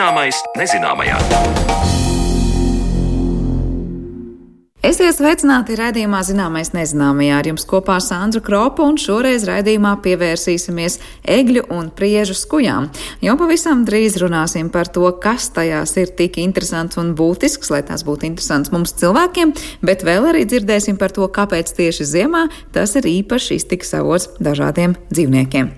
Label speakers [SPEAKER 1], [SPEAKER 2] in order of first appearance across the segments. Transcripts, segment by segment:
[SPEAKER 1] Zināmais nezināmajā.
[SPEAKER 2] Esiet sveicināti raidījumā Zināmais nezināmajā ar jums kopā Sandra Kropa un šoreiz raidījumā pievērsīsimies egļu un priežu skujām. Jau pavisam drīz runāsim par to, kas tajās ir tik interesants un būtisks, lai tās būtu interesants mums cilvēkiem, bet vēl arī dzirdēsim par to, kāpēc tieši ziemā tas ir īpaši iztiks avots dažādiem dzīvniekiem.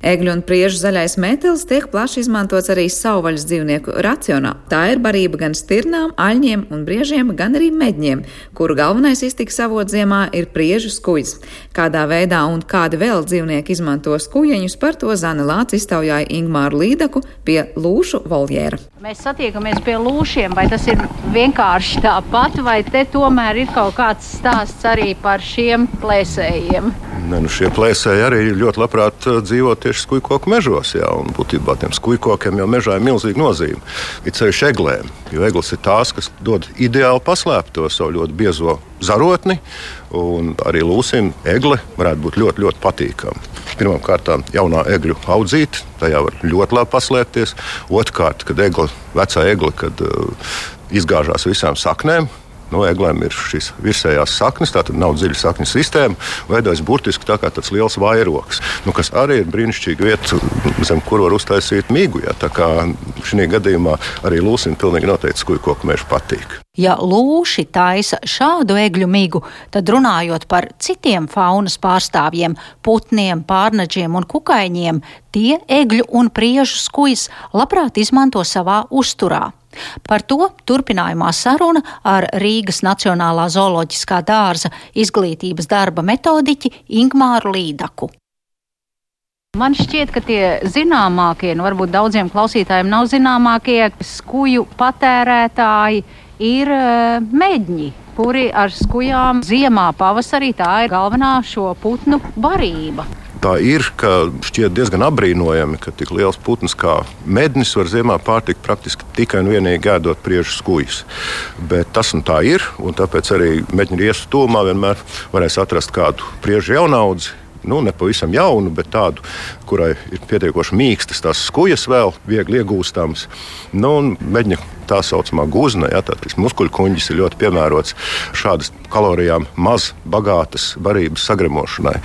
[SPEAKER 2] Egļu un priežu zaļais metāls tiek plaši izmantots arī savvaļas dzīvnieku racionā. Tā ir barība gan stirnām, aļņiem un briežiem, gan arī medņiem, kuru galvenais iztiks avots ziemā ir priežu skujas. Kādā veidā un kādi vēl dzīvnieki izmanto skujeņus, par to Zana Lācis iztaujāja Ingmāru Līdaku pie lūšu voljēra.
[SPEAKER 3] Mēs satiekamies pie lūšiem, vai tas ir vienkārši tāpat, vai te tomēr ir kaut kāds stāsts arī par šiem plēsējiem?
[SPEAKER 4] Ne, nu šie plēsēji arī ļoti labprāt dzīvo tieši skujkoku mežos. Jā, un būtībā tiem skujkokiem jau mežā ir milzīga nozīme. Ir ceļš eglēm, jo eglis ir tās, kas dod ideāli paslēpto savu ļoti biezo zarotni. Arī lūsim egle varētu būt ļoti, ļoti patīkama. Pirmkārt, jaunā egļu audzīte, tajā var ļoti labi paslēpties. Otrkārt, kad egle, vecā egle, kad uh, izgāžās visām saknēm, No eglēm ir šīs virsējās saknes, tā nav dziļa sakņu sistēma. Veidojas burtiski tā kā tāds liels vairogs, nu, kas arī ir brīnišķīga vieta, zem kur var uztaisīt mīgu. Ja, tā kā šī gadījumā arī lūsim pilnīgi noteikti skuju koku mežu patīk.
[SPEAKER 5] Ja lūši taisa šādu egļu migu, tad runājot par citiem faunas pārstāvjiem, putniem, pārnaģiem un kukaiņiem, tie egļu un priežu skujas labprāt izmanto savā uzturā. Par to turpinājumā saruna ar Rīgas Nacionālā zooloģiskā dārza izglītības darba metodiķi Ingmāru Līdaku.
[SPEAKER 3] Man šķiet, ka tie zināmākie, nu varbūt daudziem klausītājiem nav zināmākie, skuju patērētāji ir uh, medņi, kuri ar skujām ziemā, pavasarī tā ir galvenā šo putnu barība
[SPEAKER 4] tā ir, ka šķiet diezgan apbrīnojami, ka tik liels putns kā mednis var ziemā pārtikt praktiski tikai un vienīgi ēdot priežu skūjas. Bet tas un tā ir, un tāpēc arī meģņu riesu tūmā vienmēr varēs atrast kādu priežu jaunaudzi nu, ne pavisam jaunu, bet tādu, kurai ir pietiekoši mīkstas tās skujas, vēl viegli iegūstamas. Nu, Meģņa tā saucamā guzna, ja, tātad muskuļu kuģis ir ļoti piemērots šādas kalorijām maz bagātas barības sagremošanai.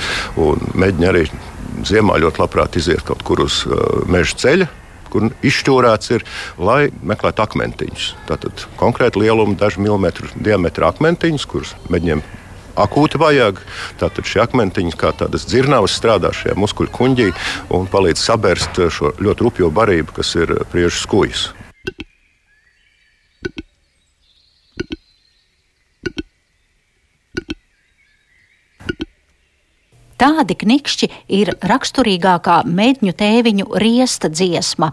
[SPEAKER 4] Meģņa arī ziemā ļoti labprāt iziet kaut kur uz uh, meža ceļa kur izšķūrēts ir, lai meklētu akmentiņus. Tātad konkrēti lieluma, dažu milimetru diametra akmentiņus, kurus mēģinām akūti vajag. Tātad šie akmentiņi, kā tādas dzirnavas, strādā šajā muskuļu kuģī un palīdz sabērst šo ļoti rupjo barību, kas ir priežu skūjas.
[SPEAKER 5] Tādi knikšķi ir raksturīgākā medņu tēviņu riesta dziesma,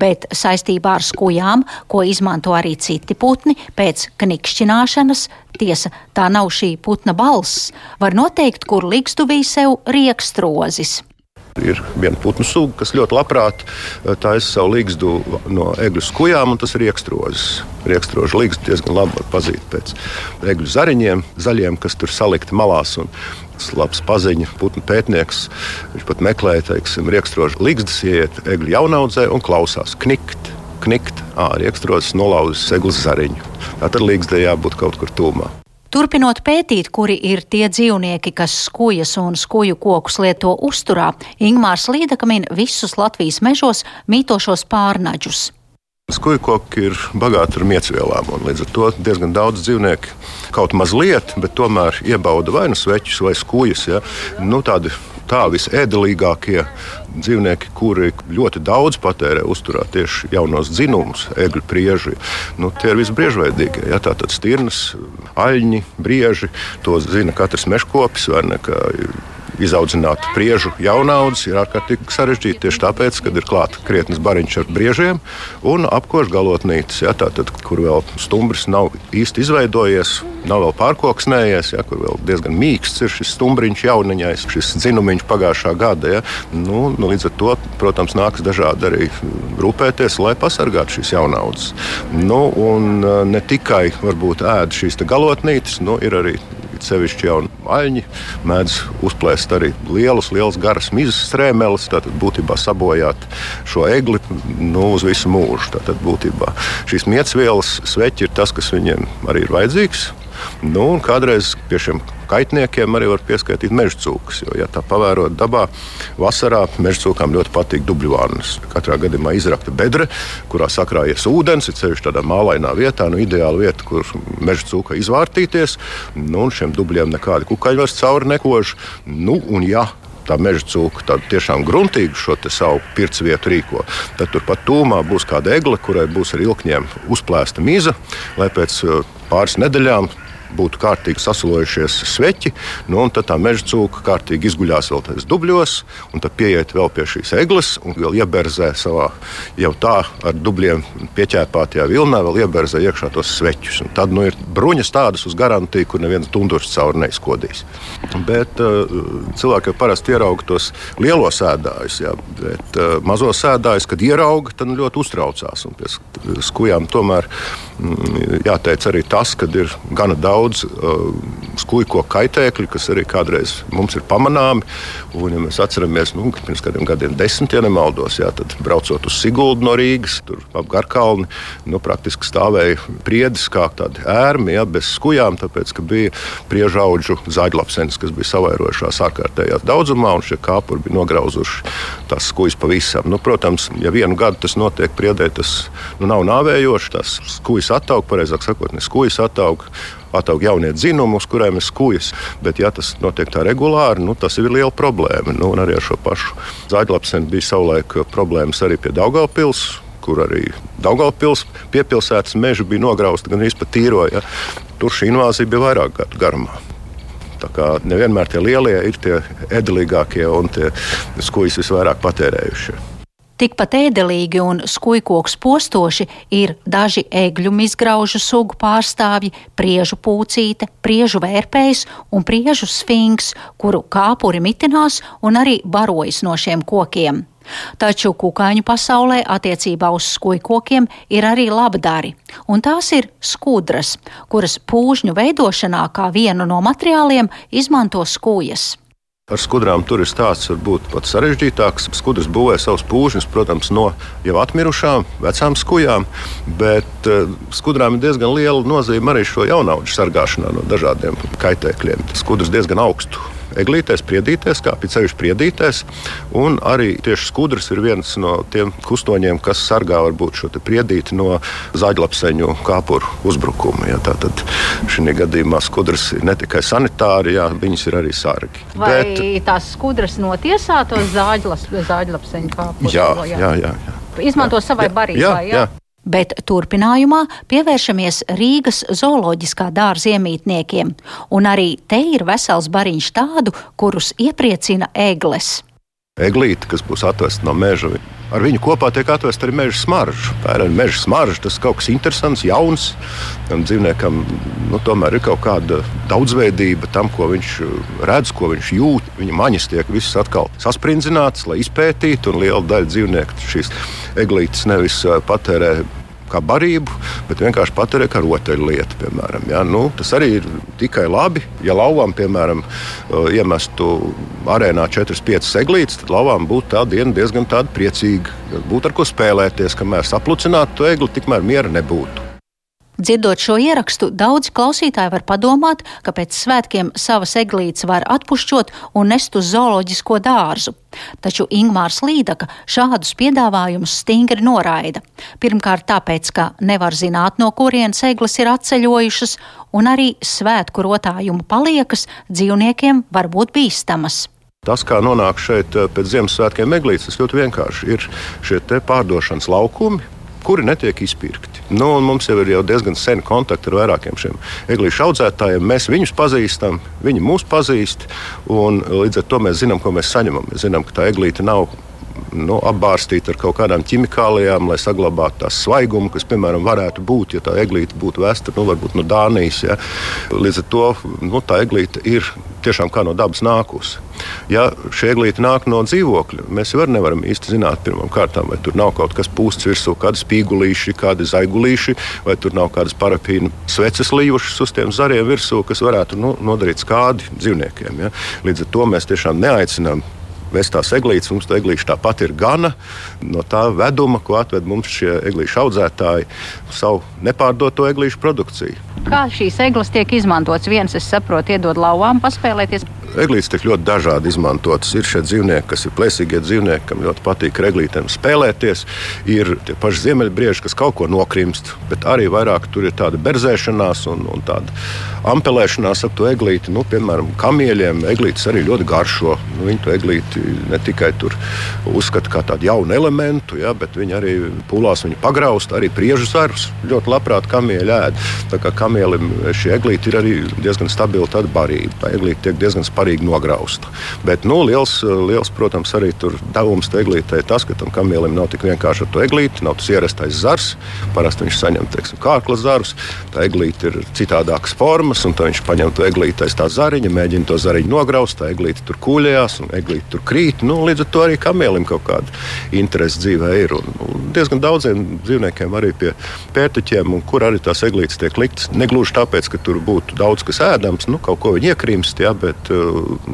[SPEAKER 5] bet saistībā ar skujām, ko izmanto arī citi putni, pēc knikšķināšanas, tiesa, tā nav šī putna balss, var noteikt, kur likstuvī sev riekstrozis.
[SPEAKER 4] Ir viena putnu suga, kas ļoti labprāt eh, taisa savu līgstu no egļu skujām, un tas ir rīkstrozis. Rīkstroža līgstu diezgan labi var pazīt pēc egļu zariņiem, zaļiem, kas tur salikti malās. Un labs paziņa, putnu pētnieks. Viņš pat meklēja, teiksim, rīkstrožu līgstas, ieiet egļu jaunaudzē un klausās knikt. Knikt, ārā rīkstrozis nolauzis eglis zariņu. Tā tad līgstē jābūt kaut kur tūmā.
[SPEAKER 5] Turpinot pētīt, kuri ir tie dzīvnieki, kas skujas un skuju kokus lieto uzturā, Ingmārs Līdaka min visus Latvijas mežos mītošos pārnaģus.
[SPEAKER 4] Skujkoki ir bagāti ar miecvielām, un līdz ar to diezgan daudz dzīvnieku kaut mazliet, bet tomēr iebauda vai nu sveķus vai skujas. Ja? Nu, tādi tā visēdelīgākie dzīvnieki, kuri ļoti daudz patērē uzturā tieši jaunos dzinumus, egļu prieži. Nu, tie ir visbriežveidīgie. Ja, Tātad stirnas, aļņi, brieži. To zina katrs mežkopis izaudzināt priežu jaunaudzes ir ārkārtīgi sarežģīti. Tieši tāpēc, kad ir klāta krietnes bariņš ar briežiem un apkoš galotnītes, ja, tātad, kur vēl stumbrs nav īsti izveidojies, nav vēl pārkoksnējies, ja, kur vēl diezgan mīksts ir šis stumbriņš jauniņais, šis dzinumiņš pagājušā gada. Ja. Nu, nu, līdz ar to, protams, nāks dažādi arī rūpēties, lai pasargātu šīs jaunaudzes. Nu, un ne tikai varbūt ēd šīs galotnītes, nu, ir arī sevišķi jau aļņi, mēdz uzplēst arī lielus, lielus garas mizas strēmeles, tātad būtībā sabojāt šo egli nu, uz visu mūžu. Tātad būtībā šīs miecvielas sveķi ir tas, kas viņiem arī ir vajadzīgs. Nu, kādreiz pie šiem kaitniekiem arī var pieskaitīt meža cūkas. Jo, ja tā pavērot dabā, vasarā meža cūkām ļoti patīk dubļvānas. Katrā gadījumā izrakta bedre, kurā sakrājies ūdens, ir ceļš tādā mālainā vietā, nu, ideāla vieta, kur meža cūka izvārtīties. Nu, šiem dubļiem nekādi kukaļi vairs cauri nekož. Nu, un, ja tā meža cūka tādu tiešām gruntīgu šo savu pirts vietu rīko, tad turpat tūmā būs kāda egle, kurai būs ar ilkņiem uzplēsta miza, lai pēc uh, pāris nedēļām būtu kārtīgi sasalojušies sveķi, nu, un tad tā meža cūka kārtīgi izguļās vēl tajos dubļos, un tad pieiet vēl pie šīs eglis un vēl ieberzē savā jau tā ar dubļiem pieķēpātajā vilnā, vēl ieberzē iekšā tos sveķus. Un tad nu, ir bruņas tādas uz garantiju, kur neviens dundurs cauri neizkodīs. Bet uh, cilvēki jau parasti ierauga tos lielos ēdājus, jā, bet uh, mazos ēdājus, kad ierauga, tad ļoti uztraucās. Un pie skujām tomēr mm, jāteic arī tas, ka ir gana daudz daudz uh, skūjko kaitēkļu, kas arī kādreiz mums ir pamanāmi. Un, ja mēs atceramies, nu, ka pirms kādiem gadiem, desmit, ja nemaldos, jā, tad braucot uz Siguldu no Rīgas, tur ap Garkalni, nu, praktiski stāvēja priedis kā tādi ērmi, jā, bez skujām, tāpēc, ka bija priežaudžu zaļlapsenes, kas bija savairojušās ārkārtējā daudzumā, un šie kāpuri bija nograuzuši tās skujas pavisam. Nu, protams, ja vienu gadu tas notiek priedē, tas nu, nav nāvējoši, tās skujas attaug, pareizāk sakot, ne skujas attaug, ataug jaunie dzinumi, uz kuriem ir skūjas. Bet, ja tas notiek tā regulāri, nu, tas ir liela problēma. Nu, arī ar šo pašu zaļlapseni bija savulaik problēmas arī pie Daugaupils kur arī Daugaupils piepilsētas meža bija nograusta gan arī pat tīroja. Tur šī invāzija bija vairāk gadu garumā. Tā kā nevienmēr tie lielie ir tie edelīgākie un tie skujas visvairāk patērējušie.
[SPEAKER 5] Tikpat ēdelīgi un skujkoks postoši ir daži egļu izgraužu sugu pārstāvji, priežu pūcīte, priežu vērpējs un priežu sfinks, kuru kāpuri mitinās un arī barojas no šiem kokiem. Taču kukaiņu pasaulē attiecībā uz skujkokiem ir arī labdari, un tās ir skudras, kuras pūžņu veidošanā kā vienu no materiāliem izmanto skujas.
[SPEAKER 4] Ar skudrām tur ir stāsts varbūt pat sarežģītāks. Skudras būvē savus pūžņus, protams, no jau atmirušām, vecām skujām, bet uh, skudrām ir diezgan liela nozīme arī šo jaunauģu sargāšanā no dažādiem kaitēkļiem. Skudras diezgan augstu eglītēs, priedītēs, kā pīcējuši priedītēs. Un arī tieši skudrs ir viens no tiem kustoņiem, kas sargā varbūt šo priedīti no zaļlapseņu kāpuru uzbrukuma. Ja, Tātad šī gadījumā skudrs ir ne tikai sanitāri, jā, viņas ir arī sargi.
[SPEAKER 3] Vai Bet, tās skudras notiesā tos zāģlapseņu kāpurus?
[SPEAKER 4] Jā, jā, jā, jā.
[SPEAKER 3] Izmanto savai barībai. Jā, jā. jā.
[SPEAKER 5] Bet turpinājumā pievēršamies Rīgas zooloģiskā dārza iemītniekiem, un arī te ir vesels bariņš tādu, kurus iepriecina egles.
[SPEAKER 4] Eglīte, kas būs atvesta no meža, ar viņu kopā tiek atvesta arī meža smarža. Pērēna meža smarža, tas kaut kas interesants, jauns. Dzīvniekam nu, tomēr ir kaut kāda daudzveidība tam, ko viņš redz, ko viņš jūt. Viņa maņas tiek visas atkal sasprindzinātas, lai izpētītu, un liela daļa dzīvnieku šīs eglītes nevis patērē kā barību, bet vienkārši patērē kā rotaļlietu. Piemēram, ja? nu, tas arī ir tikai labi. Ja lauvām, piemēram, iemestu arēnā 4-5 eglītes, tad lauvām būtu tā diena diezgan priecīga. Būtu ar ko spēlēties, kamēr saplucinātu to egli, tikmēr miera nebūtu.
[SPEAKER 5] Dzirdot šo ierakstu, daudzi klausītāji var padomāt, ka pēc svētkiem savas eglītes var atpušķot un nest uz zooloģisko dārzu. Taču Ingmārs Līdaka šādus piedāvājumus stingri noraida. Pirmkārt, tāpēc, ka nevar zināt, no kurienes eglis ir atceļojušas, un arī svētku rotājumu paliekas dzīvniekiem var būt bīstamas.
[SPEAKER 4] Tas, kā nonāk šeit eh, pēc Ziemassvētkiem eglītes, tas ļoti vienkārši ir šie pārdošanas laukumi kuri netiek izpirkti. Nu, mums jau ir jau diezgan seni kontakti ar vairākiem šiem eglīšu audzētājiem. Mēs viņus pazīstam, viņi mūs pazīst. Līdz ar to mēs zinām, ko mēs saņemam. Mēs zinām, ka tā eglīte nav nu, apbārstīta ar kaut kādām ķimikālijām, lai saglabātu tās svaigumu, kas, piemēram, varētu būt, ja tā eglīte būtu vēsta nu, varbūt no Dānijas. Ja. Līdz ar to nu, tā eglīte ir tiešām kā no dabas nākusi. Ja šie eglīti nāk no dzīvokļa, mēs jau nevaram īsti zināt, kārtām, vai tur nav kaut kas pūsts virsū, kādi spīgulīši, kādi zaigulīši, vai tur nav kādas parafīna sveces lījušas uz tiem zariem virsū, kas varētu nu, nodarīt skādi dzīvniekiem. Ja. Līdz ar to mēs tiešām neaicinām vest tās eglītes. Mums tā eglīša tāpat ir gana no tā veduma, ko atved mums šie eglīšu audzētāji, savu nepārdoto eglīšu produkciju.
[SPEAKER 3] Kā šīs eglis tiek izmantotas? Viens, es saprotu, iedod lauvām paspēlēties.
[SPEAKER 4] Eglītes tiek ļoti dažādi izmantotas. Ir šie dzīvnieki, kas ir plēsīgie dzīvnieki, kam ļoti patīk ar eglītēm spēlēties. Ir tie paši ziemeļbrieži, kas kaut ko nokrimst, bet arī vairāk tur ir tāda berzēšanās un, un tāda ampelēšanās ap to eglīti. Nu, piemēram, kamieļiem eglītes arī ļoti garšo. Nu, viņi to eglīti ne tikai uzskata kā tādu jaunu elementu, ja, bet viņi arī pūlās viņu pagraust, arī priežu zarus ļoti labprāt kamieļi ēd. Tā kā kamielim šī eglīte ir arī diezgan stabila barība. Tā eglīte tiek diezgan spēcīga parīgi nograusta. Bet nu, liels, liels, protams, arī tur devums eglītē tas, ka tam kamielim nav tik vienkārši ar to eglīti, nav tas ierastais zars. Parasti viņš saņem teiksim, kārkla zarus, tā eglīte ir citādākas formas, un viņš paņem to eglīti aiz tā zariņa, mēģina to zariņu nograust, tā eglīte tur kuļējās, un eglīte tur krīt. Nu, līdz ar to arī kamielim kaut kāda interese dzīvē ir. Un, un diezgan daudziem dzīvniekiem arī pie pērtiķiem, kur arī tās eglītes tiek liktas. Negluži tāpēc, ka tur būtu daudz kas ēdams, nu, kaut ko viņi iekrimst, ja, bet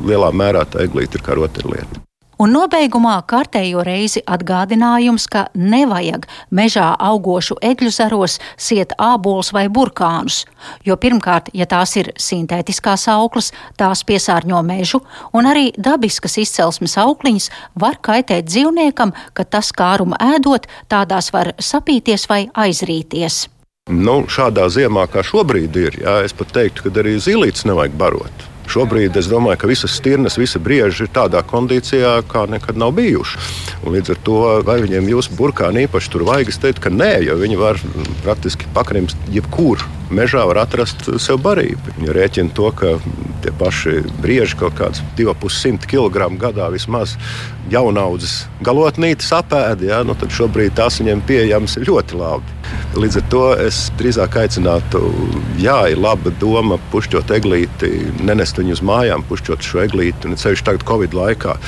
[SPEAKER 4] lielā mērā tā eglīte ir kā rotaļlieta.
[SPEAKER 5] Un nobeigumā kārtējo reizi atgādinājums, ka nevajag mežā augošu egļu zaros siet ābolus vai burkānus, jo pirmkārt, ja tās ir sintētiskās auklas, tās piesārņo mežu, un arī dabiskas izcelsmes aukliņas var kaitēt dzīvniekam, ka tas kārumu ēdot, tādās var sapīties vai aizrīties.
[SPEAKER 4] Nu, šādā ziemā, kā šobrīd ir, jā, es pat teiktu, ka arī zīlītes nevajag barot. Šobrīd es domāju, ka visas stirnas, visa brieži ir tādā kondīcijā, kā nekad nav bijuši. Un līdz ar to, vai viņiem jūsu burkāni īpaši tur vajag, es teiktu, ka nē, jo viņi var praktiski pakrimst jebkur. Mežā var atrast sev barību. Viņi rēķina to, ka tie paši brieži kaut kāds 2,5 kg gadā vismaz jaunaudzes galotnītes apēdi. Ja? Nu, tad šobrīd tās viņiem pieejamas ļoti labi. Līdz ar to es drīzāk aicinātu, jā, ir laba doma pušķot eglīti, nenest viņu uz mājām, pušķot šo eglīti. Un ceļš tagad, Covid laikā,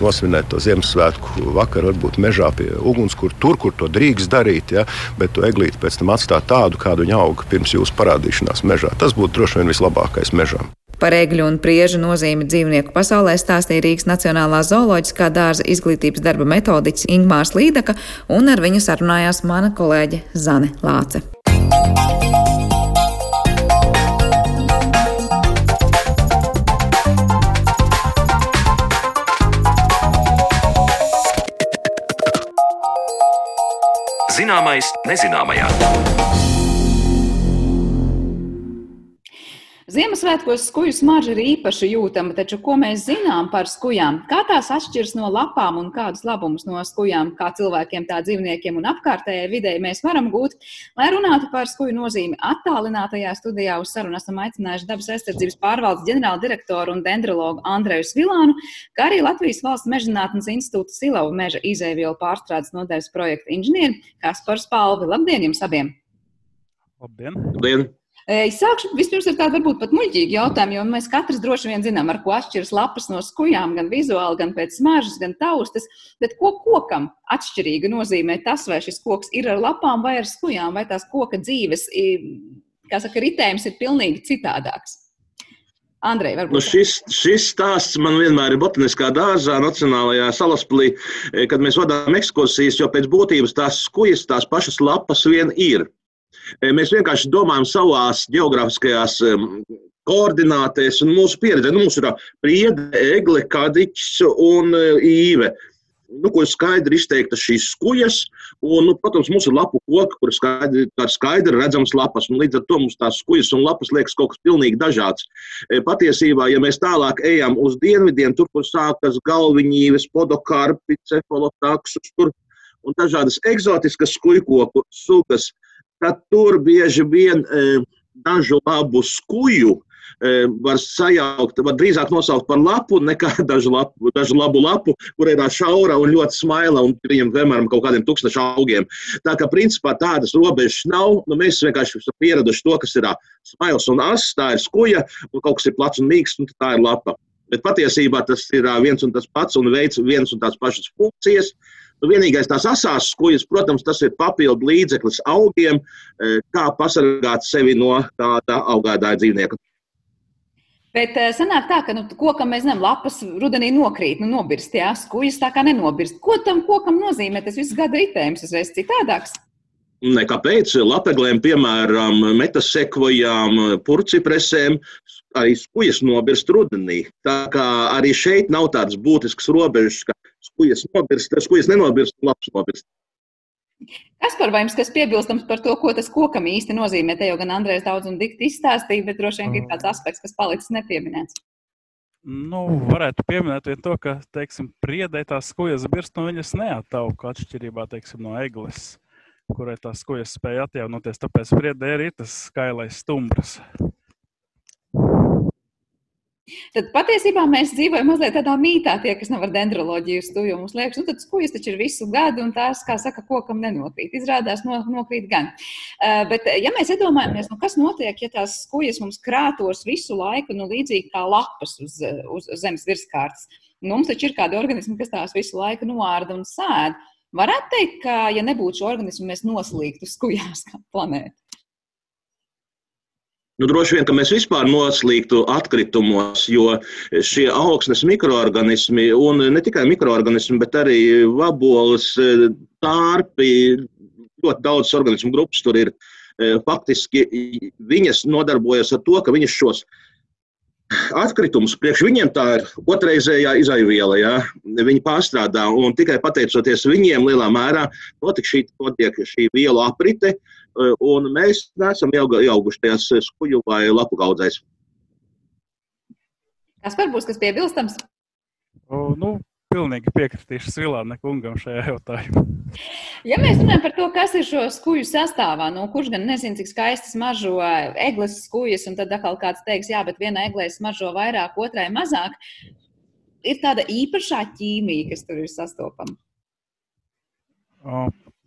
[SPEAKER 4] nosvinēt to Ziemassvētku vakaru, varbūt mežā pie uguns, kur tur, kur to drīkst darīt, ja? bet to eglīti pēc tam atstāt tādu, kādu viņa auga pirms jūsu parādīšanās mežā. Tas būtu droši vien vislabākais mežam.
[SPEAKER 2] Par egļu un priežu nozīmi dzīvnieku pasaulē stāstīja Rīgas Nacionālā zooloģiskā dārza izglītības darba metodiķis Ingmārs Līdaka, un ar viņu sarunājās mana kolēģe Zane Lāce.
[SPEAKER 1] Zināmais nezināmajā.
[SPEAKER 2] Ziemassvētkos skuju smarža ir īpaši jūtama, taču ko mēs zinām par skujām? Kā tās atšķiras no lapām un kādus labumus no skujām, kā cilvēkiem, tā dzīvniekiem un apkārtējai videi mēs varam gūt? Lai runātu par skuju nozīmi attālinātajā studijā, uz sarunu esam aicinājuši dabas aizsardzības pārvaldes ģenerāla direktoru un dendrologu Andreju Svilānu, kā arī Latvijas valsts mežģinātnes institūta Silavu meža izēvielu pārstrādes nodaļas projekta inženieri Kaspars Palvi. Labdien jums abiem!
[SPEAKER 6] Labdien! Labdien.
[SPEAKER 2] Es sākšu vispirms ar tādu varbūt pat muļķīgu jautājumu, jo mēs katrs droši vien zinām, ar ko atšķiras lapas no skujām, gan vizuāli, gan pēc smaržas, gan taustas. Bet ko kokam atšķirīga nozīmē tas, vai šis koks ir ar lapām vai ar skujām, vai tās koka dzīves, kā saka, ritējums ir pilnīgi citādāks? Andrej,
[SPEAKER 6] nu šis, šis stāsts man vienmēr ir botaniskā dārzā, Nacionālajā salaspīlī, kad mēs vadām ekskursijas, jo pēc būtības tās skujas, tās pašas lapas vien ir. Mēs vienkārši domājam savās geogrāfiskajās koordinātēs un mūsu pieredzē. Nu, mums ir priede, egle, kadiķis un īve. Nu, kur skaidri izteiktas šīs skujas, un, nu, protams, mums ir lapu koki, kur skaidri, skaidri redzams lapas. Un līdz ar to mums tās skujas un lapas liekas kaut kas pilnīgi dažāds. Patiesībā, ja mēs tālāk ejam uz dienvidiem, tur, kur sākas galviņīves, podokarpi, cefalotaksus, tur un dažādas eksotiskas skujkoku sugas, tad tur bieži vien e, dažu labu skuju var sajaukt, var drīzāk nosaukt par lapu nekā dažu, lapu, dažu labu lapu, kur ir šaura un ļoti smaila un viņam vienmēr kaut kādiem tūkstošu augiem. Tā kā principā tādas robežas nav, nu, mēs vienkārši esam pieraduši to, kas ir smails un ass, tā ir skuja, un kaut kas ir plats un mīksts, un tā ir lapa. Bet patiesībā tas ir viens un tas pats un veids viens un tās pašas funkcijas. Nu, vienīgais tās asās skujas, protams, tas ir papildu līdzeklis augiem, kā pasargāt sevi no tāda augādāja dzīvnieka.
[SPEAKER 2] Bet sanāk tā, ka nu, kokam, mēs zinām, lapas rudenī nokrīt, nu, nobirst, jā, skujas tā kā nenobirst. Ko tam kokam nozīmē tas viss gada ritējums, uzreiz citādāks?
[SPEAKER 6] Nekāpēc lapeglēm, piemēram, metasekvojām, purcipresēm, arī skujas nobirst rudenī. Tā kā arī šeit nav tādas būtiskas robežas, ka skujas nobirst, skujas nenobirst labs nobirst.
[SPEAKER 2] Kas par jums, kas piebilstams par to, ko tas kokam īsti nozīmē? Te jau gan Andrēs daudz un dikti izstāstīja, bet droši vien ir kāds aspekts, kas palicis nepieminēts.
[SPEAKER 7] Nu, varētu pieminēt to, ka, teiksim, priedē tās skujas birst, un viņas neatauga atšķirībā, teiksim, no eglis kurai tās kojas spēja atjaunoties. Tāpēc friedē arī ir tas skailais stumbrs.
[SPEAKER 2] Tad patiesībā mēs dzīvojam mazliet tādā mītā, tie, kas nav ar dendroloģiju studiju. Mums liekas, nu, tad skujas taču ir visu gadu, un tās, kā saka, kokam nenokrīt. Izrādās, no, nokrīt gan. Uh, bet, ja mēs iedomājamies, nu, kas notiek, ja tās skujas mums krātos visu laiku, nu, līdzīgi kā lapas uz, uz, uz zemes virskārtas, nu, mums taču ir kādi organismi, kas tās visu laiku noārda un sēž. Varētu teikt, ka, ja nebūtu šo organismu, mēs noslīgtu skujās kā planēta.
[SPEAKER 6] Nu, droši vien, ka mēs vispār noslīgtu atkritumos, jo šie augsnes mikroorganismi, un ne tikai mikroorganismi, bet arī vaboles, tārpi, ļoti daudz organismu grupas tur ir. Faktiski viņas nodarbojas ar to, ka viņas šos atkritumus. Priekš viņiem tā ir otrreizējā izaiviela. Ja? Viņi pārstrādā, un tikai pateicoties viņiem, lielā mērā notiek šī, notiek šī vielu aprite, un mēs neesam iauguši tajās skuju vai lapu gaudzēs.
[SPEAKER 2] Kas var būt kas piebilstams?
[SPEAKER 7] O, nu, pilnīgi piekritīšu Silāna kungam šajā jautājumā.
[SPEAKER 2] Ja mēs runājam par to, kas ir šo skuju sastāvā, nu, kurš gan nezina, cik skaistas mažo eglis skujas, un tad atkal kāds teiks, jā, bet vienai eglē smaržo vairāk, otrai mazāk, ir tāda īpašā ķīmija, kas tur ir sastopama.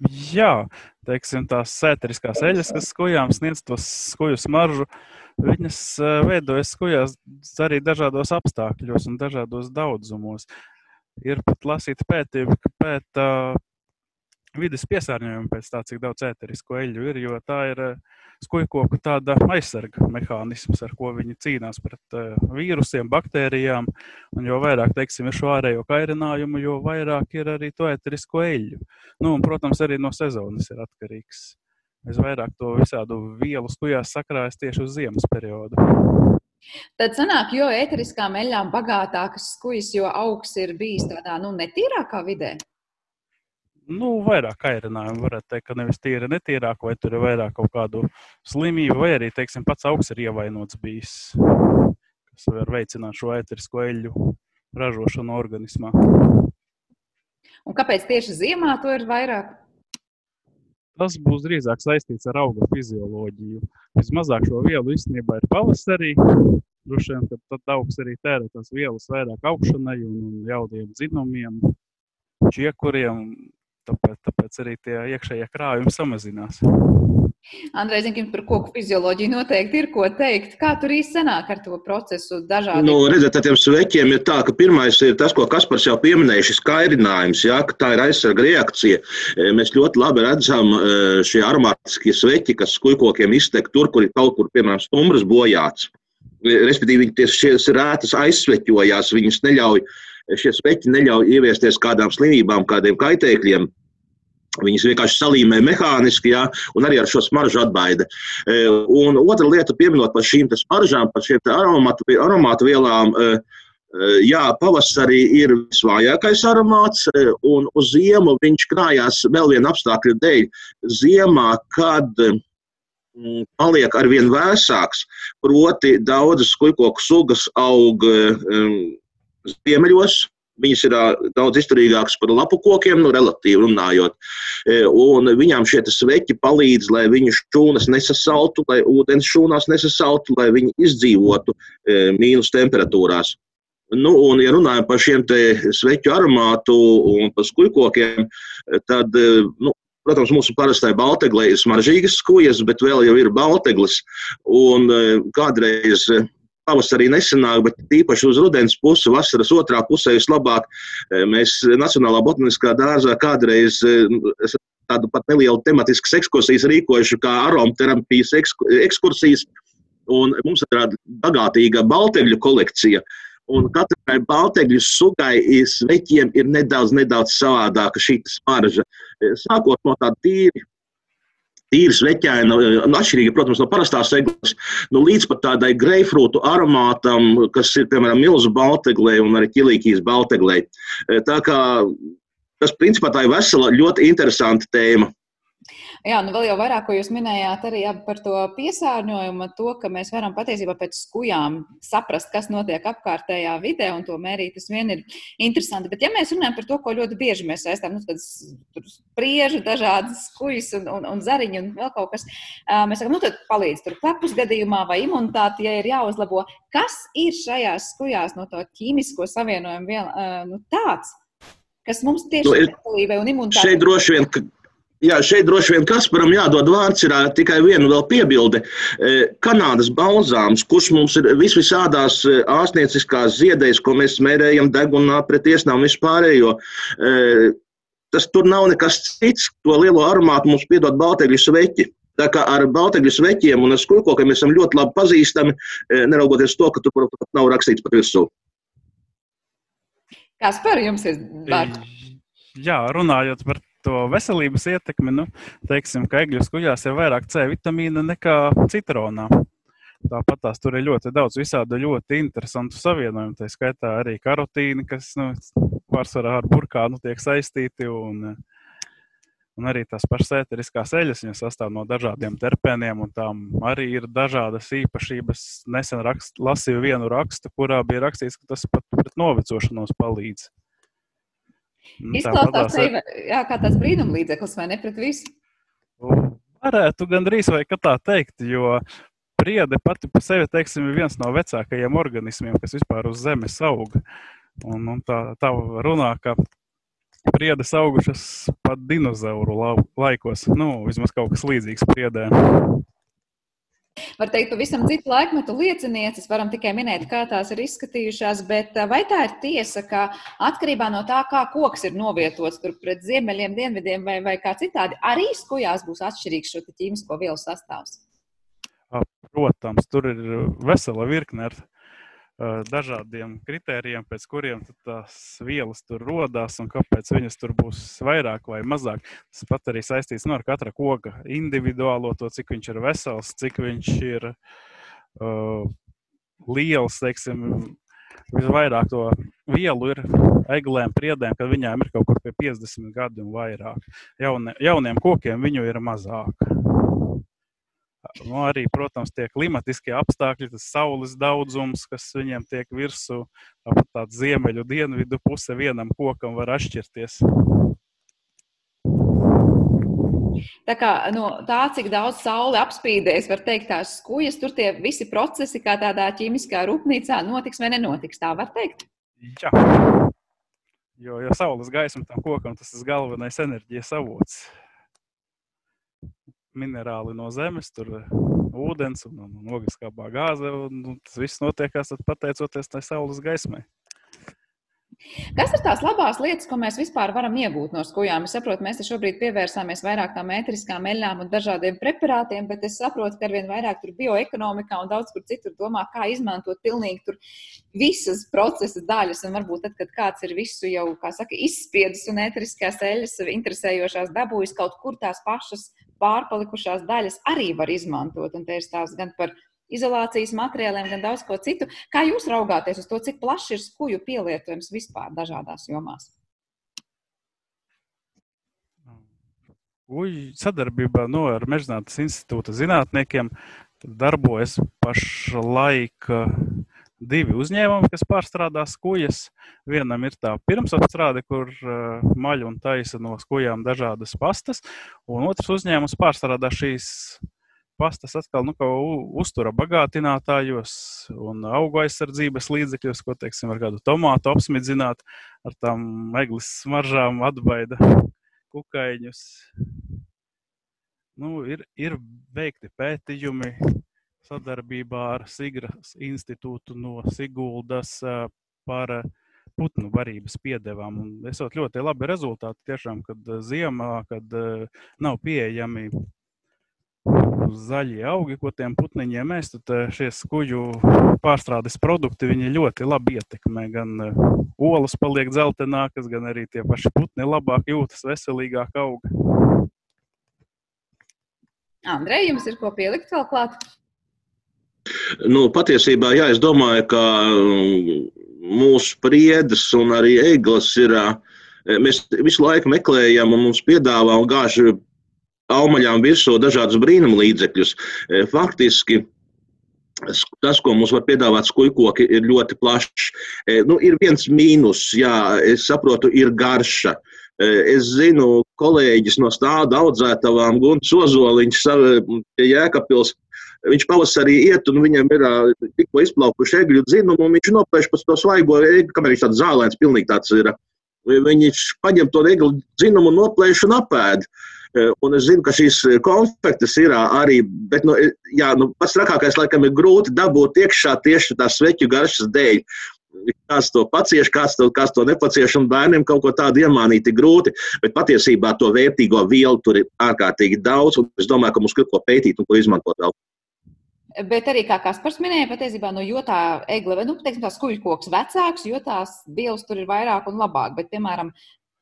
[SPEAKER 7] Jā, teiksim, tās sēteriskās eļas, kas skujām sniedz to skuju smaržu, viņas veidojas skujās arī dažādos apstākļos un dažādos daudzumos. Ir pat lasīti pētījumi, ka pēta vidas piesārņojumu pēc tā, cik daudz ēterisko eļļu ir, jo tā ir skujkoku tāda aizsarga mehānisms, ar ko viņi cīnās pret uh, vīrusiem, baktērijām, un jo vairāk, teiksim, ir šo ārējo kairinājumu, jo vairāk ir arī to ēterisko eļļu. Nu, un, protams, arī no sezonas ir atkarīgs. Visvairāk to visādu vielu skujās sakrājas tieši uz ziemas periodu.
[SPEAKER 2] Tad sanāk, jo ēteriskām eļļām bagātākas skujas, jo augs ir bijis tādā, nu, netīrākā vidē
[SPEAKER 7] nu, vairāk kairinājumu. Varētu teikt, ka nevis tīra, netīrāk, vai tur ir vairāk kaut kādu slimību, vai arī, teiksim, pats augs ir ievainots bijis, kas var veicināt šo ēterisko eļļu ražošanu organismā.
[SPEAKER 2] Un kāpēc tieši ziemā to ir vairāk?
[SPEAKER 7] Tas būs drīzāk saistīts ar auga fizioloģiju. Vismazāk šo vielu īstenībā ir pavasarī. Droši vien, ka tad augs arī tērē tās vielas vairāk augšanai un, un jaudiem dzinumiem, čiekuriem, Tāpēc, tāpēc arī tie iekšējie krājumi samazinās.
[SPEAKER 2] Andrej, zinu, par koku fizioloģiju noteikti ir ko teikt. Kā tur īsti sanāk ar to procesu dažādiem?
[SPEAKER 6] Nu, redziet, tiem sveķiem ir tā, ka pirmais ir tas, ko Kaspars jau pieminēja, šis kairinājums, jā, ka tā ir aizsarga reakcija. E, mēs ļoti labi redzam e, šie aromātiskie sveķi, kas skujkokiem iztek tur, kur ir kaut kur, piemēram, stumbras bojāts. E, respektīvi, viņi tieši šīs rētas aizsveķojās, viņas neļauj šie sveķi neļauj ieviesties kādām slimībām, kādiem kaitēkļiem. Viņas vienkārši salīmē mehāniski, jā, un arī ar šo smaržu atbaida. E, un otra lieta, pieminot par šīm smaržām, par šīm aromātu, aromātu vielām, e, e, jā, pavasarī ir visvājākais aromāts, un uz ziemu viņš krājās vēl viena apstākļa dēļ. Ziemā, kad paliek arvien vēsāks, proti daudzas kuģoku sugas aug ziemeļos, Viņas ir daudz izturīgākas par lapu kokiem, nu, relatīvi runājot. Un viņām šie sveķi palīdz, lai viņu šūnas nesasaltu, lai ūdens šūnās nesasaltu, lai viņi izdzīvotu mīnus temperatūrās. Nu, un, ja runājam par šiem sveķu aromātu un par skujkokiem, tad, nu, protams, mūsu parastai balteglei ir smaržīgas skujas, bet vēl jau ir balteglis. Un kādreiz pavasarī nesenāk, bet tīpaši uz rudens pusi, vasaras otrā pusē vislabāk. Mēs Nacionālā botaniskā dārzā kādreiz tādu pat nelielu tematiskas ekskursijas rīkojuši, kā aromaterapijas ekskursijas. Un mums ir tāda bagātīga baltegļu kolekcija. Un katrai baltegļu sugai sveķiem ir nedaudz, nedaudz savādāka šī smarža. Sākot no tāda tīri tīra sveķaina, nu, atšķirīga, protams, no parastās eglis, nu, līdz pat tādai greifrūtu aromātam, kas ir, piemēram, milzu balteglē un arī ķilīkijas balteglē. Tā kā tas, principā, tā ir vesela, ļoti interesanta tēma.
[SPEAKER 2] Jā, nu vēl jau vairāk, ko jūs minējāt arī par to piesārņojumu, to, ka mēs varam patiesībā pēc skujām saprast, kas notiek apkārtējā vidē un to mērīt. Tas vien ir interesanti. Bet, ja mēs runājam par to, ko ļoti bieži mēs saistām, nu, tad spriežu dažādas skujas un, un, un zariņu un vēl kaut kas, mēs sakām, nu tad palīdz tur klepus gadījumā vai imunitāte, ja ir jāuzlabo. Kas ir šajās skujās no to ķīmisko savienojumu vien, nu, tāds? Kas mums tieši
[SPEAKER 6] nu,
[SPEAKER 2] veselībai un imunitātei?
[SPEAKER 6] Šeit droši vien, Jā, šeit droši vien Kasparam jādod vārds, ir tikai viena vēl piebilde. Kanādas balzāms, kurš mums ir visvisādās ārstnieciskās ziedēs, ko mēs smērējam degunā pret iesnām vispārējo. Tas tur nav nekas cits, to lielo aromātu mums piedod balteļu sveķi. Tā kā ar balteļu sveķiem un ar skūkokiem mēs esam ļoti labi pazīstami, neraugoties to, ka tur, protams, nav rakstīts pat virsū.
[SPEAKER 2] Kas par jums ir vārds?
[SPEAKER 7] Jā, runājot par to veselības ietekmi, nu, teiksim, ka egļu skuļās ir vairāk C vitamīna nekā citronā. Tāpat tās tur ir ļoti daudz visādu ļoti interesantu savienojumu. Tā skaitā arī karotīni, kas nu, pārsvarā ar burkānu tiek saistīti. Un, un arī tās pašas ēteriskās eļļas, viņas sastāv no dažādiem terpēniem, un tām arī ir dažādas īpašības. Nesen rakst, lasīju vienu rakstu, kurā bija rakstīts, ka tas pat pret novecošanos palīdz.
[SPEAKER 2] Nu, Izklausās sevi jā, kā tāds brīnumlīdzeklis, vai ne pret visu?
[SPEAKER 7] Varētu gandrīz vai tā teikt, jo priede pati par sevi teiksim, ir viens no vecākajiem organismiem, kas vispār uz Zemes aug. Un, un tā, tā runā, ka priedes augušas pat dinozauru laikos. Nu, vismaz kaut kas līdzīgs priedēm
[SPEAKER 2] var teikt, pavisam citu laikmetu liecinieces. Varam tikai minēt, kā tās ir izskatījušās, bet vai tā ir tiesa, ka atkarībā no tā, kā koks ir novietots tur pret ziemeļiem, dienvidiem vai, vai kā citādi, arī skujās būs atšķirīgs šo ķīmisko vielu sastāvs?
[SPEAKER 7] Protams, tur ir vesela virkne ar dažādiem kritērijiem, pēc kuriem tās vielas tur radās un kāpēc viņas tur būs vairāk vai mazāk. Tas pat arī saistīts nu, ar katra koka individuālo, to, cik viņš ir vesels, cik viņš ir uh, liels. Teiksim, visvairāk to vielu ir eglēm, priedēm, kad viņām ir kaut kur pie 50 gadi un vairāk. Jaune, jauniem kokiem viņu ir mazāk. Nu, arī, protams, tie klimatiskie apstākļi, tas saules daudzums, kas viņiem tiek virsū, tāpat tāda ziemeļu dienvidu puse vienam kokam var atšķirties.
[SPEAKER 2] Tā kā no tā, cik daudz saule apspīdēs, var teikt, tās skujas, tur tie visi procesi, kā tādā ķīmiskā rūpnīcā, notiks vai nenotiks. Tā var teikt.
[SPEAKER 7] Jā, jo, jo saules gaisma tam kokam tas ir galvenais enerģijas avots minerāli no zemes, tur eh, ūdens un, un ogliskābā gāze. Un, un tas viss notiekās pateicoties tai saules gaismai.
[SPEAKER 2] Kas ir tās labās lietas, ko mēs vispār varam iegūt no skujām? Es saprotu, mēs šobrīd pievērsāmies vairāk tām metriskām eļļām un dažādiem preparātiem, bet es saprotu, ka arvien vairāk tur bioekonomikā un daudz kur citur domā, kā izmantot pilnīgi tur visas procesa daļas. Un varbūt tad, kad kāds ir visu jau, kā saka, izspiedis un metriskās eļļas interesējošās dabūjis kaut kur tās pašas pārpalikušās daļas arī var izmantot. Un te ir stāsts gan par izolācijas materiāliem, gan daudz ko citu. Kā jūs raugāties uz to, cik plaši ir skuju pielietojums vispār dažādās jomās?
[SPEAKER 7] Uji sadarbībā no, ar Mežģinātnes institūta zinātniekiem darbojas pašlaik divi uzņēmumi, kas pārstrādā skujas. Vienam ir tā pirmsapstrāde, kur uh, maļ un taisa no skujām dažādas pastas, un otrs uzņēmums pārstrādā šīs pastas atkal nu, uztura bagātinātājos un augu aizsardzības līdzekļos, ko, teiksim, ar kādu tomātu apsmidzināt, ar tām eglis smaržām atbaida kukaiņus. Nu, ir, ir veikti pētījumi, sadarbībā ar Sigras institūtu no Siguldas par putnu varības piedevām. Un esot ļoti labi rezultāti tiešām, kad ziemā, kad nav pieejami zaļie augi, ko tiem putniņiem mēs, tad šie skuģu pārstrādes produkti viņi ļoti labi ietekmē. Gan olas paliek dzeltenākas, gan arī tie paši putni labāk jūtas, veselīgāk auga.
[SPEAKER 2] Andrej, jums ir ko pielikt vēl klāt?
[SPEAKER 6] Nu, patiesībā, jā, es domāju, ka mm, mūsu priedes un arī eglis ir. Mēs visu laiku meklējam un mums piedāvā un gāž augaļām virsū dažādus brīnumu līdzekļus. Faktiski tas, ko mums var piedāvāt skūpstūki, ir ļoti plašs. Nu, ir viens mīnus, jā, es saprotu, ir garša. Es zinu, kolēģis no stāda audzētavām, Gunts Ozoliņš, Jēkabpils Viņš pavasarī iet, un viņam ir tikko izplaukuši egļu dzinumu, un viņš nopērš pēc to svaigo egli, kamēr viņš tāds zālēns, pilnīgi tāds ir. Viņš paņem to egļu dzinumu, noplēš un apēd. Un es zinu, ka šīs konfektes ir arī, bet nu, jā, nu, pats trakākais laikam ir grūti dabūt iekšā tieši tās sveķu garšas dēļ. Kāds to pacieš, kāds to, kāds to nepacieš, un bērniem kaut ko tādu iemānīt ir grūti. Bet patiesībā to vērtīgo vielu tur ir ārkārtīgi daudz, un es domāju, ka mums ir ko pētīt un ko izmantot vēl.
[SPEAKER 2] Bet arī, kā Kaspars minēja, patiesībā no jo tā egle, nu, teiksim, tās kuģu koks vecāks, jo tās vielas tur ir vairāk un labāk. Bet, piemēram,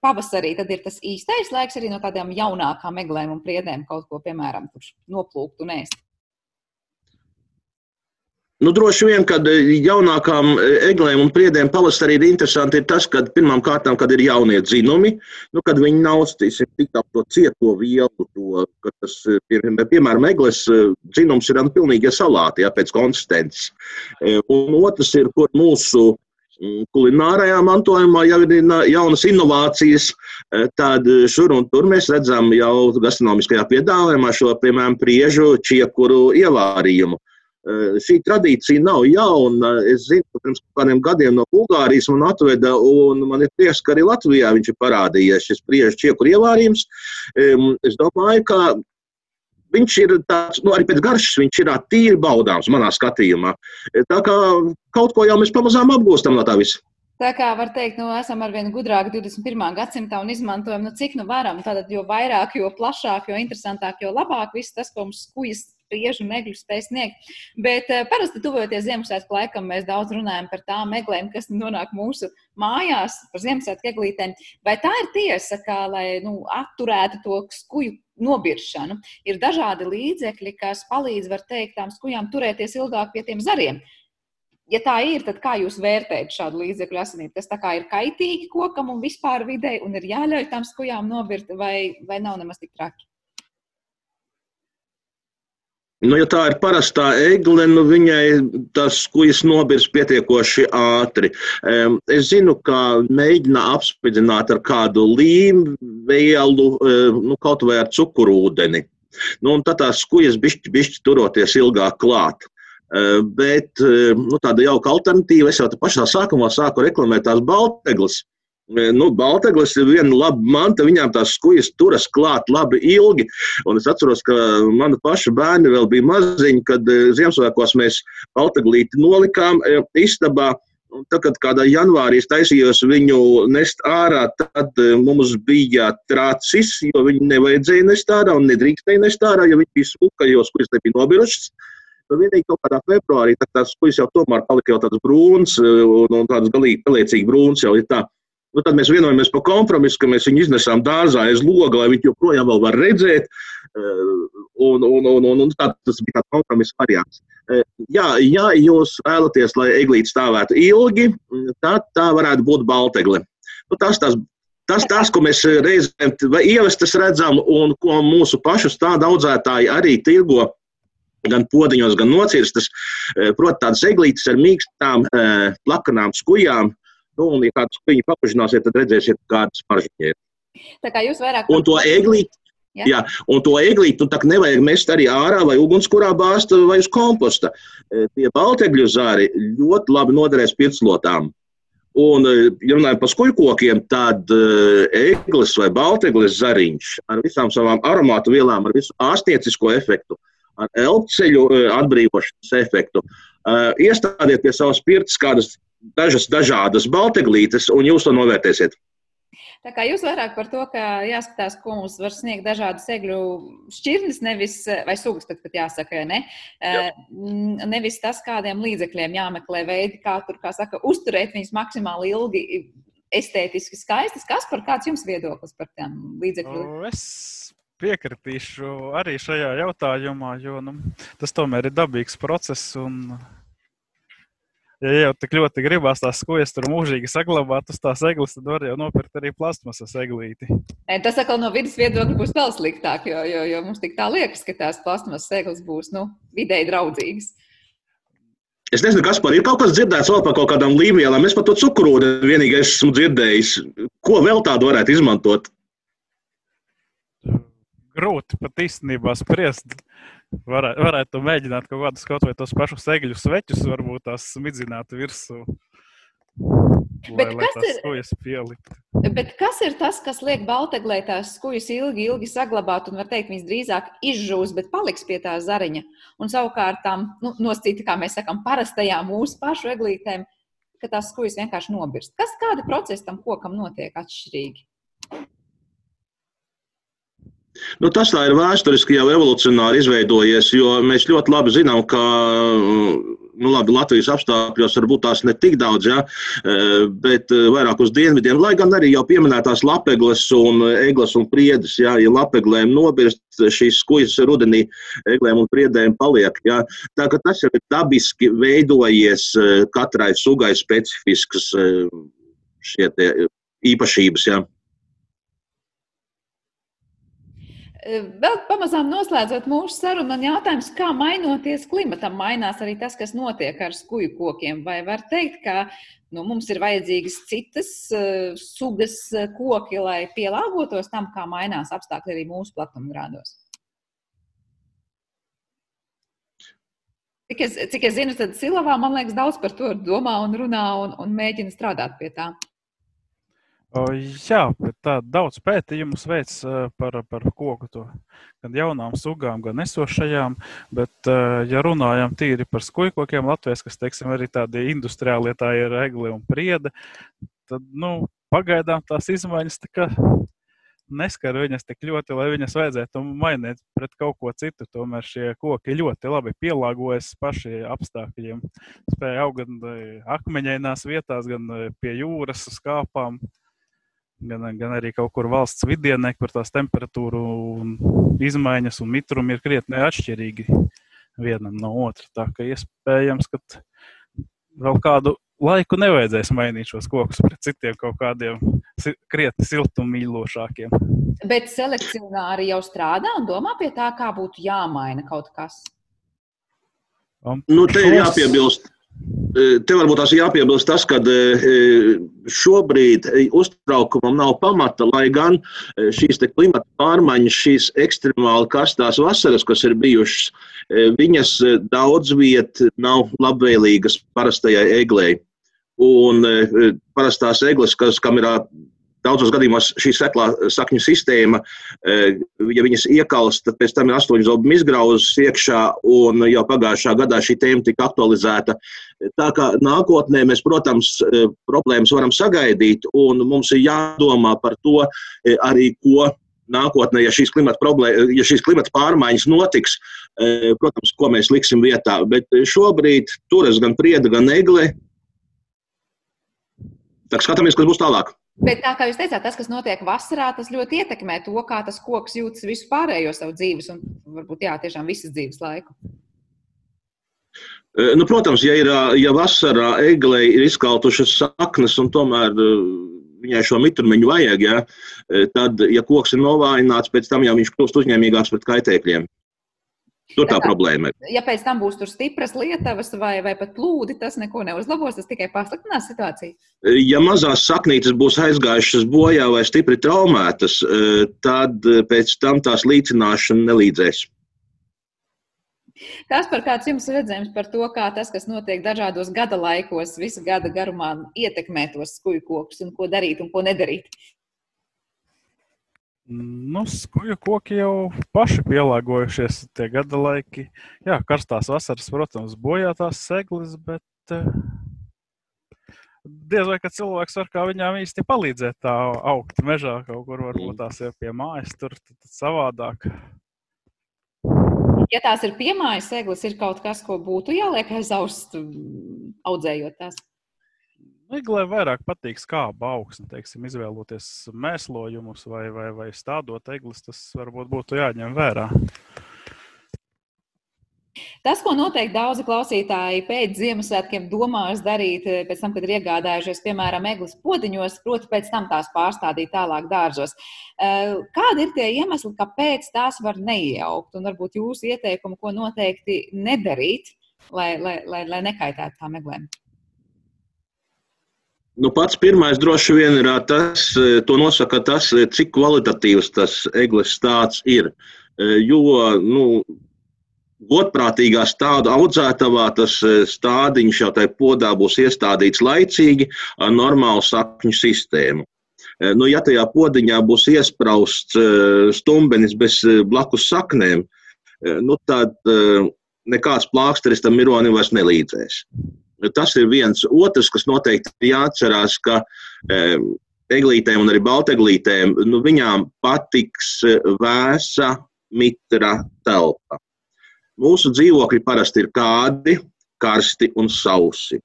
[SPEAKER 2] pavasarī tad ir tas īstais laiks arī no tādām jaunākām eglēm un priedēm kaut ko, piemēram, noplūkt un ēst.
[SPEAKER 6] Nu, droši vien, kad e, jaunākām e, eglēm un priedēm pavasarī ir interesanti ir tas, ka pirmām kārtām, kad ir jaunie dzinumi, nu, kad viņi nav stīsim tik tā to cieto vielu, to, ka tas, e, piemēram, egles dzinums ir nu, pilnīgi salāti, jā, pēc konsistences. Un otrs ir, kur mūsu mm, kulinārajā mantojumā jau ir jaunas inovācijas, tad šur un tur mēs redzam jau gastronomiskajā piedāvājumā šo, piemēram, priežu čiekuru ievārījumu. Šī tradīcija nav jauna. Es zinu, ka pirms kādiem gadiem no Bulgārijas man atveda, un man ir prieks, ka arī Latvijā viņš ir parādījies šis priežu čiekuru ievārījums. Es domāju, ka viņš ir tāds, nu, arī pēc garšas, viņš ir tīri baudāms manā skatījumā. Tā kā kaut ko jau mēs pamazām apgūstam no tā visa.
[SPEAKER 2] Tā kā var teikt, nu, esam ar vien gudrāki 21. gadsimtā un izmantojam, nu, cik nu varam. Tātad, jo vairāk, jo plašāk, jo interesantāk, jo labāk viss tas, ko mums skujas priežu negļu spēj sniegt. Bet uh, parasti tuvojoties Ziemassvētku laikam, mēs daudz runājam par tām meklējumiem, kas nonāk mūsu mājās, par Ziemassvētku eglītēm. Vai tā ir tiesa, ka, lai nu, atturētu to skuju nobiršanu, ir dažādi līdzekļi, kas palīdz, var teikt, tām skujām turēties ilgāk pie tiem zariem? Ja tā ir, tad kā jūs vērtējat šādu līdzekļu esamību? Tas tā kā ir kaitīgi kokam un vispār videi, un ir jāļauj tām skujām nobirt, vai, vai nav nemaz tik traki?
[SPEAKER 6] Nu, ja tā ir parastā egle, nu viņai tas kuģis nobirs pietiekoši ātri. Es zinu, ka mēģina apspridzināt ar kādu līmvielu, nu, kaut vai ar cukurūdeni. Nu, tad tās kuģis bišķi, bišķi turoties ilgāk klāt. Bet nu, tāda jauka alternatīva, es jau pašā sākumā sāku reklamēt tās balteglas. Nu, Baltaglis ir viena laba manta, viņām tās skujas turas klāt labi ilgi. Un es atceros, ka mana paša bērni vēl bija maziņi, kad Ziemassvētkos mēs Baltaglīti nolikām istabā. Un tad, kad kādā janvārī es taisījos viņu nest ārā, tad mums bija trācis, jo viņu nevajadzēja nest ārā un nedrīkstēja nest ārā, jo viņi bija smuka, jo skujas nebija nobirušas. Nu, vienīgi kaut kādā februārī tā tās skujas jau tomēr palika jau tāds brūns un, un tāds galīgi paliecīgi brūns jau ir tā. Nu, tad mēs vienojamies par kompromisu, ka mēs viņu iznesām dārzā aiz loga, lai viņi joprojām var redzēt. Eh, un, un, un, un, un tā, tas bija tāds kompromiss variants. Eh, jā, ja jūs vēlaties, lai eglīte stāvētu ilgi, tad tā varētu būt baltegle. Nu, tas, tas, tas, tas, ko mēs reizēm ievestas redzam un ko mūsu pašu stāda audzētāji arī tirgo gan podziņos, gan nocirstas. Protams, tādas eglītes ar mīkstām, plakanām skujām. Nu, un, ja kāds kuģi paplašināsiet, tad redzēsiet, kādas maržas ir.
[SPEAKER 2] Tā kā jūs vairāk.
[SPEAKER 6] Un to eglīti. Ja? Jā, un to eglīti nu, nevajag mest arī ārā vai ugunskurā bāzt vai uz komposta. Tie baltegļu zāri ļoti labi noderēs pirtslotām. Un, ja runājam par skūjkokiem, tad eglis vai balteglis zariņš ar visām savām aromātu vielām, ar visu ārstniecisko efektu, ar elpceļu atbrīvošanas efektu, iestādiet pie savas pirts kādas dažas dažādas balteglītes, un jūs to novērtēsiet.
[SPEAKER 2] Tā kā jūs vairāk par to, ka jāskatās, ko mums var sniegt dažādas egļu šķirnes, nevis, vai sugas, pat, pat jāsaka, ne? Jā. nevis tas, kādiem līdzekļiem jāmeklē veidi, kā tur, kā saka, uzturēt viņus maksimāli ilgi, estētiski skaistas. Kas par kāds jums viedoklis par tiem līdzekļiem?
[SPEAKER 7] Es piekritīšu arī šajā jautājumā, jo nu, tas tomēr ir dabīgs process. Un ja jau tik ļoti gribās tās skojas tur mūžīgi saglabāt, uz tās eglis, tad var jau nopirkt arī plasmasas eglīti.
[SPEAKER 2] Tas atkal no vidas viedokļa būs vēl sliktāk, jo, jo, jo mums tik tā liekas, ka tās plasmasas eglis būs nu, vidēji draudzīgas.
[SPEAKER 6] Es nezinu, kas par ir kaut kas dzirdēts vēl par kaut kādām līmijām. Es par to cukurūdeni vienīgais esmu dzirdējis. Ko vēl tādu varētu izmantot?
[SPEAKER 7] Grūti pat īstenībā spriest. Varētu, varētu mēģināt kaut kādus kaut vai tos pašus egļu sveķus, varbūt tās smidzināt virsū.
[SPEAKER 2] Bet, lai, lai kas ir, bet kas ir tas, kas liek Balteglē tās skujas ilgi, ilgi saglabāt, un var teikt, viņas drīzāk izžūs, bet paliks pie tā zariņa. Un savukārt tām, nu, noscīti, kā mēs sakām, parastajām mūsu pašu eglītēm, ka tās skujas vienkārši nobirst. Kas, kāda procesa tam kokam notiek atšķirīgi?
[SPEAKER 6] Nu, tas tā ir vēsturiski jau evolucionāri izveidojies, jo mēs ļoti labi zinām, ka nu, labi, Latvijas apstākļos varbūt tās ne tik daudz, ja, bet vairāk uz dienvidiem, lai gan arī jau pieminētās lapegles un egles un priedes, ja, ja lapeglēm nobirst, šīs skujas rudenī eglēm un priedēm paliek. Ja. Tā ka tas ir dabiski veidojies katrai sugai specifiskas šie īpašības. Ja.
[SPEAKER 2] Vēl pamazām noslēdzot mūsu sarunu, man jautājums, kā mainoties klimatam, mainās arī tas, kas notiek ar skuju kokiem. Vai var teikt, ka nu, mums ir vajadzīgas citas uh, sugas koki, lai pielāgotos tam, kā mainās apstākļi arī mūsu platumgrādos? Cik es, cik es zinu, tad Silavā, man liekas, daudz par to domā un runā un, un mēģina strādāt pie tā.
[SPEAKER 7] Jā, tā daudz pētījumu veids par, par koku, to, gan jaunām sugām, gan esošajām. Bet, ja runājam tīri par skujkokiem Latvijas, kas, teiksim, arī tādi industriālie, tā ir egli un priede, tad, nu, pagaidām tās izmaiņas tā neskar viņas tik ļoti, lai viņas vajadzētu mainīt pret kaut ko citu. Tomēr šie koki ļoti labi pielāgojas pašiem apstākļiem. Spēja augt gan akmeņainās vietās, gan pie jūras, uz kāpām gan, gan arī kaut kur valsts vidienē, kur tās temperatūra un izmaiņas un mitrumi ir krietni atšķirīgi vienam no otra. Tā ka iespējams, ka vēl kādu laiku nevajadzēs mainīt šos kokus pret citiem kaut kādiem krietni siltummīlošākiem.
[SPEAKER 2] Bet selekcionāri jau strādā un domā pie tā, kā būtu jāmaina kaut kas.
[SPEAKER 6] Um, nu, te ir jāpiebilst, Te varbūt tās jāpiebilst tas, ka šobrīd uztraukumam nav pamata, lai gan šīs klimata pārmaiņas, šīs ekstremāli karstās vasaras, kas ir bijušas, viņas daudz viet nav labvēlīgas parastajai eglei. Un parastās eglis, kas, kam ir Daudzos gadījumos šī seklā sakņu sistēma, e, ja viņas iekalst, tad pēc tam ir astoņas zobu izgrauzes iekšā, un jau pagājušā gadā šī tēma tika aktualizēta. Tā kā nākotnē mēs, protams, e, problēmas varam sagaidīt, un mums ir jādomā par to e, arī, ko nākotnē, ja šīs klimata, problēma, ja šīs klimata pārmaiņas notiks, protams, ko mēs liksim vietā. Bet šobrīd turas gan prieda, gan egle. Tā skatāmies, kas būs tālāk.
[SPEAKER 2] Bet tā kā jūs teicāt, tas, kas notiek vasarā, tas ļoti ietekmē to, kā tas koks jūtas visu pārējo savu dzīves un varbūt jā, tiešām visas dzīves laiku.
[SPEAKER 6] E, nu, protams, ja, ir, ja vasarā eglei ir izkautušas saknes un tomēr viņai šo mitrumiņu vajag, ja, e, tad, ja koks ir novājināts, pēc tam jau viņš kļūst uzņēmīgāks pret kaitēkļiem. Tur tā, tā problēma ir.
[SPEAKER 2] Ja pēc tam būs tur stipras lietavas vai, vai pat plūdi, tas neko neuzlabos, tas tikai pasliktinās situāciju.
[SPEAKER 6] Ja mazās saknītes būs aizgājušas bojā vai stipri traumētas, eh, tad eh, pēc tam tās līdzināšana nelīdzēs.
[SPEAKER 2] Kas par kāds jums redzējums par to, kā tas, kas notiek dažādos gada laikos, visu gada garumā, ietekmē tos skuju kokus un ko darīt un ko nedarīt?
[SPEAKER 7] Nu, skuju koki jau paši pielāgojušies tie gada laiki. Jā, karstās vasaras, protams, bojā tās seglis, bet uh, diez vai ka cilvēks var kā viņām īsti palīdzēt tā augt mežā kaut kur, varbūt tās ir pie mājas, tur tad savādāk.
[SPEAKER 2] Ja tās ir piemājas seglis, ir kaut kas, ko būtu jāliek aiz auss, audzējot tās.
[SPEAKER 7] Iglai vairāk patīk skāba augsne, teiksim, izvēloties mēslojumus vai, vai, vai stādot eglis, tas varbūt būtu jāņem vērā.
[SPEAKER 2] Tas, ko noteikti daudzi klausītāji pēc Ziemassvētkiem domās darīt, eh, pēc tam, kad ir iegādājušies, piemēram, eglis potiņos, proti, pēc tam tās pārstādīt tālāk dārzos. Eh, kādi ir tie iemesli, kāpēc tās var neiejaukt? Un varbūt jūsu ieteikumu, ko noteikti nedarīt, lai, lai, lai, lai nekaitētu tām eglēm?
[SPEAKER 6] Nu, pats pirmais droši vien ir tas, to nosaka tas, cik kvalitatīvs tas eglis stāsts ir. Jo, nu, godprātīgā stāda audzētavā tas stādiņš jau tajā podā būs iestādīts laicīgi ar normālu sakņu sistēmu. Nu, ja tajā podiņā būs iesprausts stumbenis bez blakus saknēm, nu, tad nekāds plāksteris tam mironim vairs nelīdzēs. Tas ir viens. Otrs, kas noteikti ir jāatcerās, ka eglītēm un arī balteglītēm, nu, viņām patiks eh, vēsa, mitra telpa. Mūsu dzīvokļi parasti ir kādi, karsti un sausi.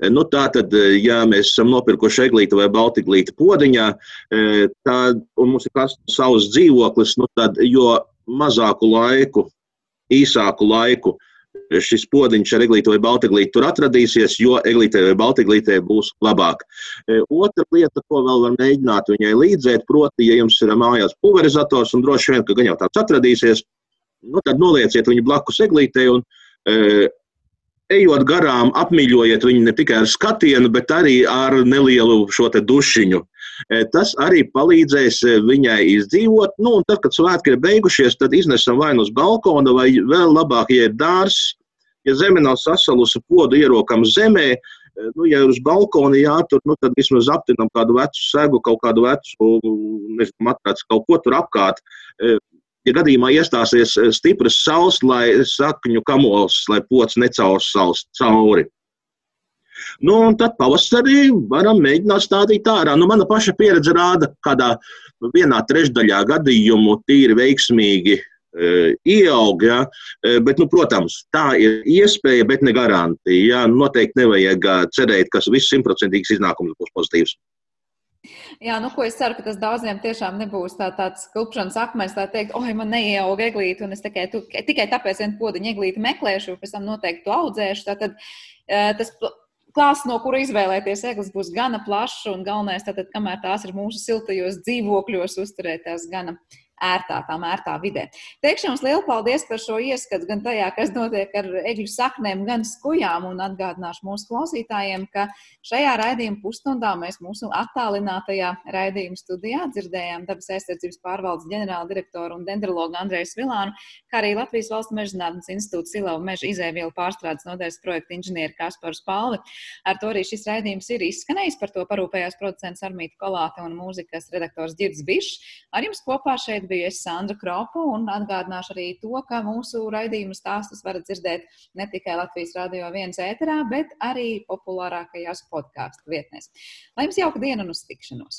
[SPEAKER 6] Eh, nu, tā tad, eh, ja mēs esam nopirkuši eglīti vai baltiglīti podiņā, tad mums ir savs dzīvoklis, nu, tad jo mazāku laiku, īsāku laiku šis podziņš ar eglīti vai baltiglīti tur atradīsies, jo eglītē vai baltiglītē būs labāk. E, otra lieta, ko vēl var mēģināt viņai līdzēt, proti, ja jums ir mājās pulverizators un droši vien, ka gan jau tāds atradīsies, nu, tad nolieciet viņu blakus eglītē un e, ejot garām, apmīļojiet viņu ne tikai ar skatienu, bet arī ar nelielu šo dušiņu. E, tas arī palīdzēs viņai izdzīvot. Nu, tad, kad svētki ir beigušies, tad iznesam vai nu uz balkona, vai vēl labāk, ja ir dārzs, Ja zeme nav sasalusi, podu ierokam zemē, eh, nu, ja ir uz balkona jātur, nu, tad vismaz aptinam kādu vecu segu, kaut kādu vecu, nezinu, matrāts, kaut ko tur apkārt. Eh, ja gadījumā iestāsies eh, stipras saules, lai sakņu kamols, lai pots necaurs saules cauri. Nu, un tad pavasarī varam mēģināt stādīt ārā. Nu, mana paša pieredze rāda, ka kādā vienā trešdaļā gadījumu tīri veiksmīgi ieaug. Ja? Eh, bet, nu, protams, tā ir iespēja, bet ne garantija. Ja? Noteikti nevajag cerēt, ka viss simtprocentīgs iznākums būs pozitīvs.
[SPEAKER 2] Jā, nu, ko es ceru, ka tas daudziem tiešām nebūs tā, tāds klupšanas akmens, tā teikt, oi, man neieaug eglīti, un es tikai, tu, tikai tāpēc vienu podziņu eglīti meklēšu, pēc tam noteikti to audzēšu. Tātad tas klāsts, no kura izvēlēties eglis, būs gana plašs, un galvenais, tātad, kamēr tās ir mūsu siltajos dzīvokļos, uzturēt tās gana ērtā, tām ērtā vidē. Teikšu jums lielu paldies par šo ieskatu gan tajā, kas notiek ar egļu saknēm, gan skujām, un atgādināšu mūsu klausītājiem, ka šajā raidījuma pusstundā mēs mūsu attālinātajā raidījuma studijā dzirdējām dabas aizsardzības pārvaldes ģenerāla direktoru un dendrologu Andreju Svilānu, kā arī Latvijas valsts mežzinātnes institūta Silavu meža izēvielu pārstrādes nodaļas projekta inženieri Kasparu Spalvi. Ar to arī šis raidījums ir izskanējis. Par to parūpējās producents Armīta Kolāte un mūzikas redaktors Girds Bišs. Ar jums kopā šeit biju es Sandra Kropa un atgādināšu arī to, ka mūsu raidījumu stāstus varat dzirdēt ne tikai Latvijas radio viens ēterā, bet arī populārākajās podkāstu vietnēs. Lai jums jauka diena un uz tikšanos!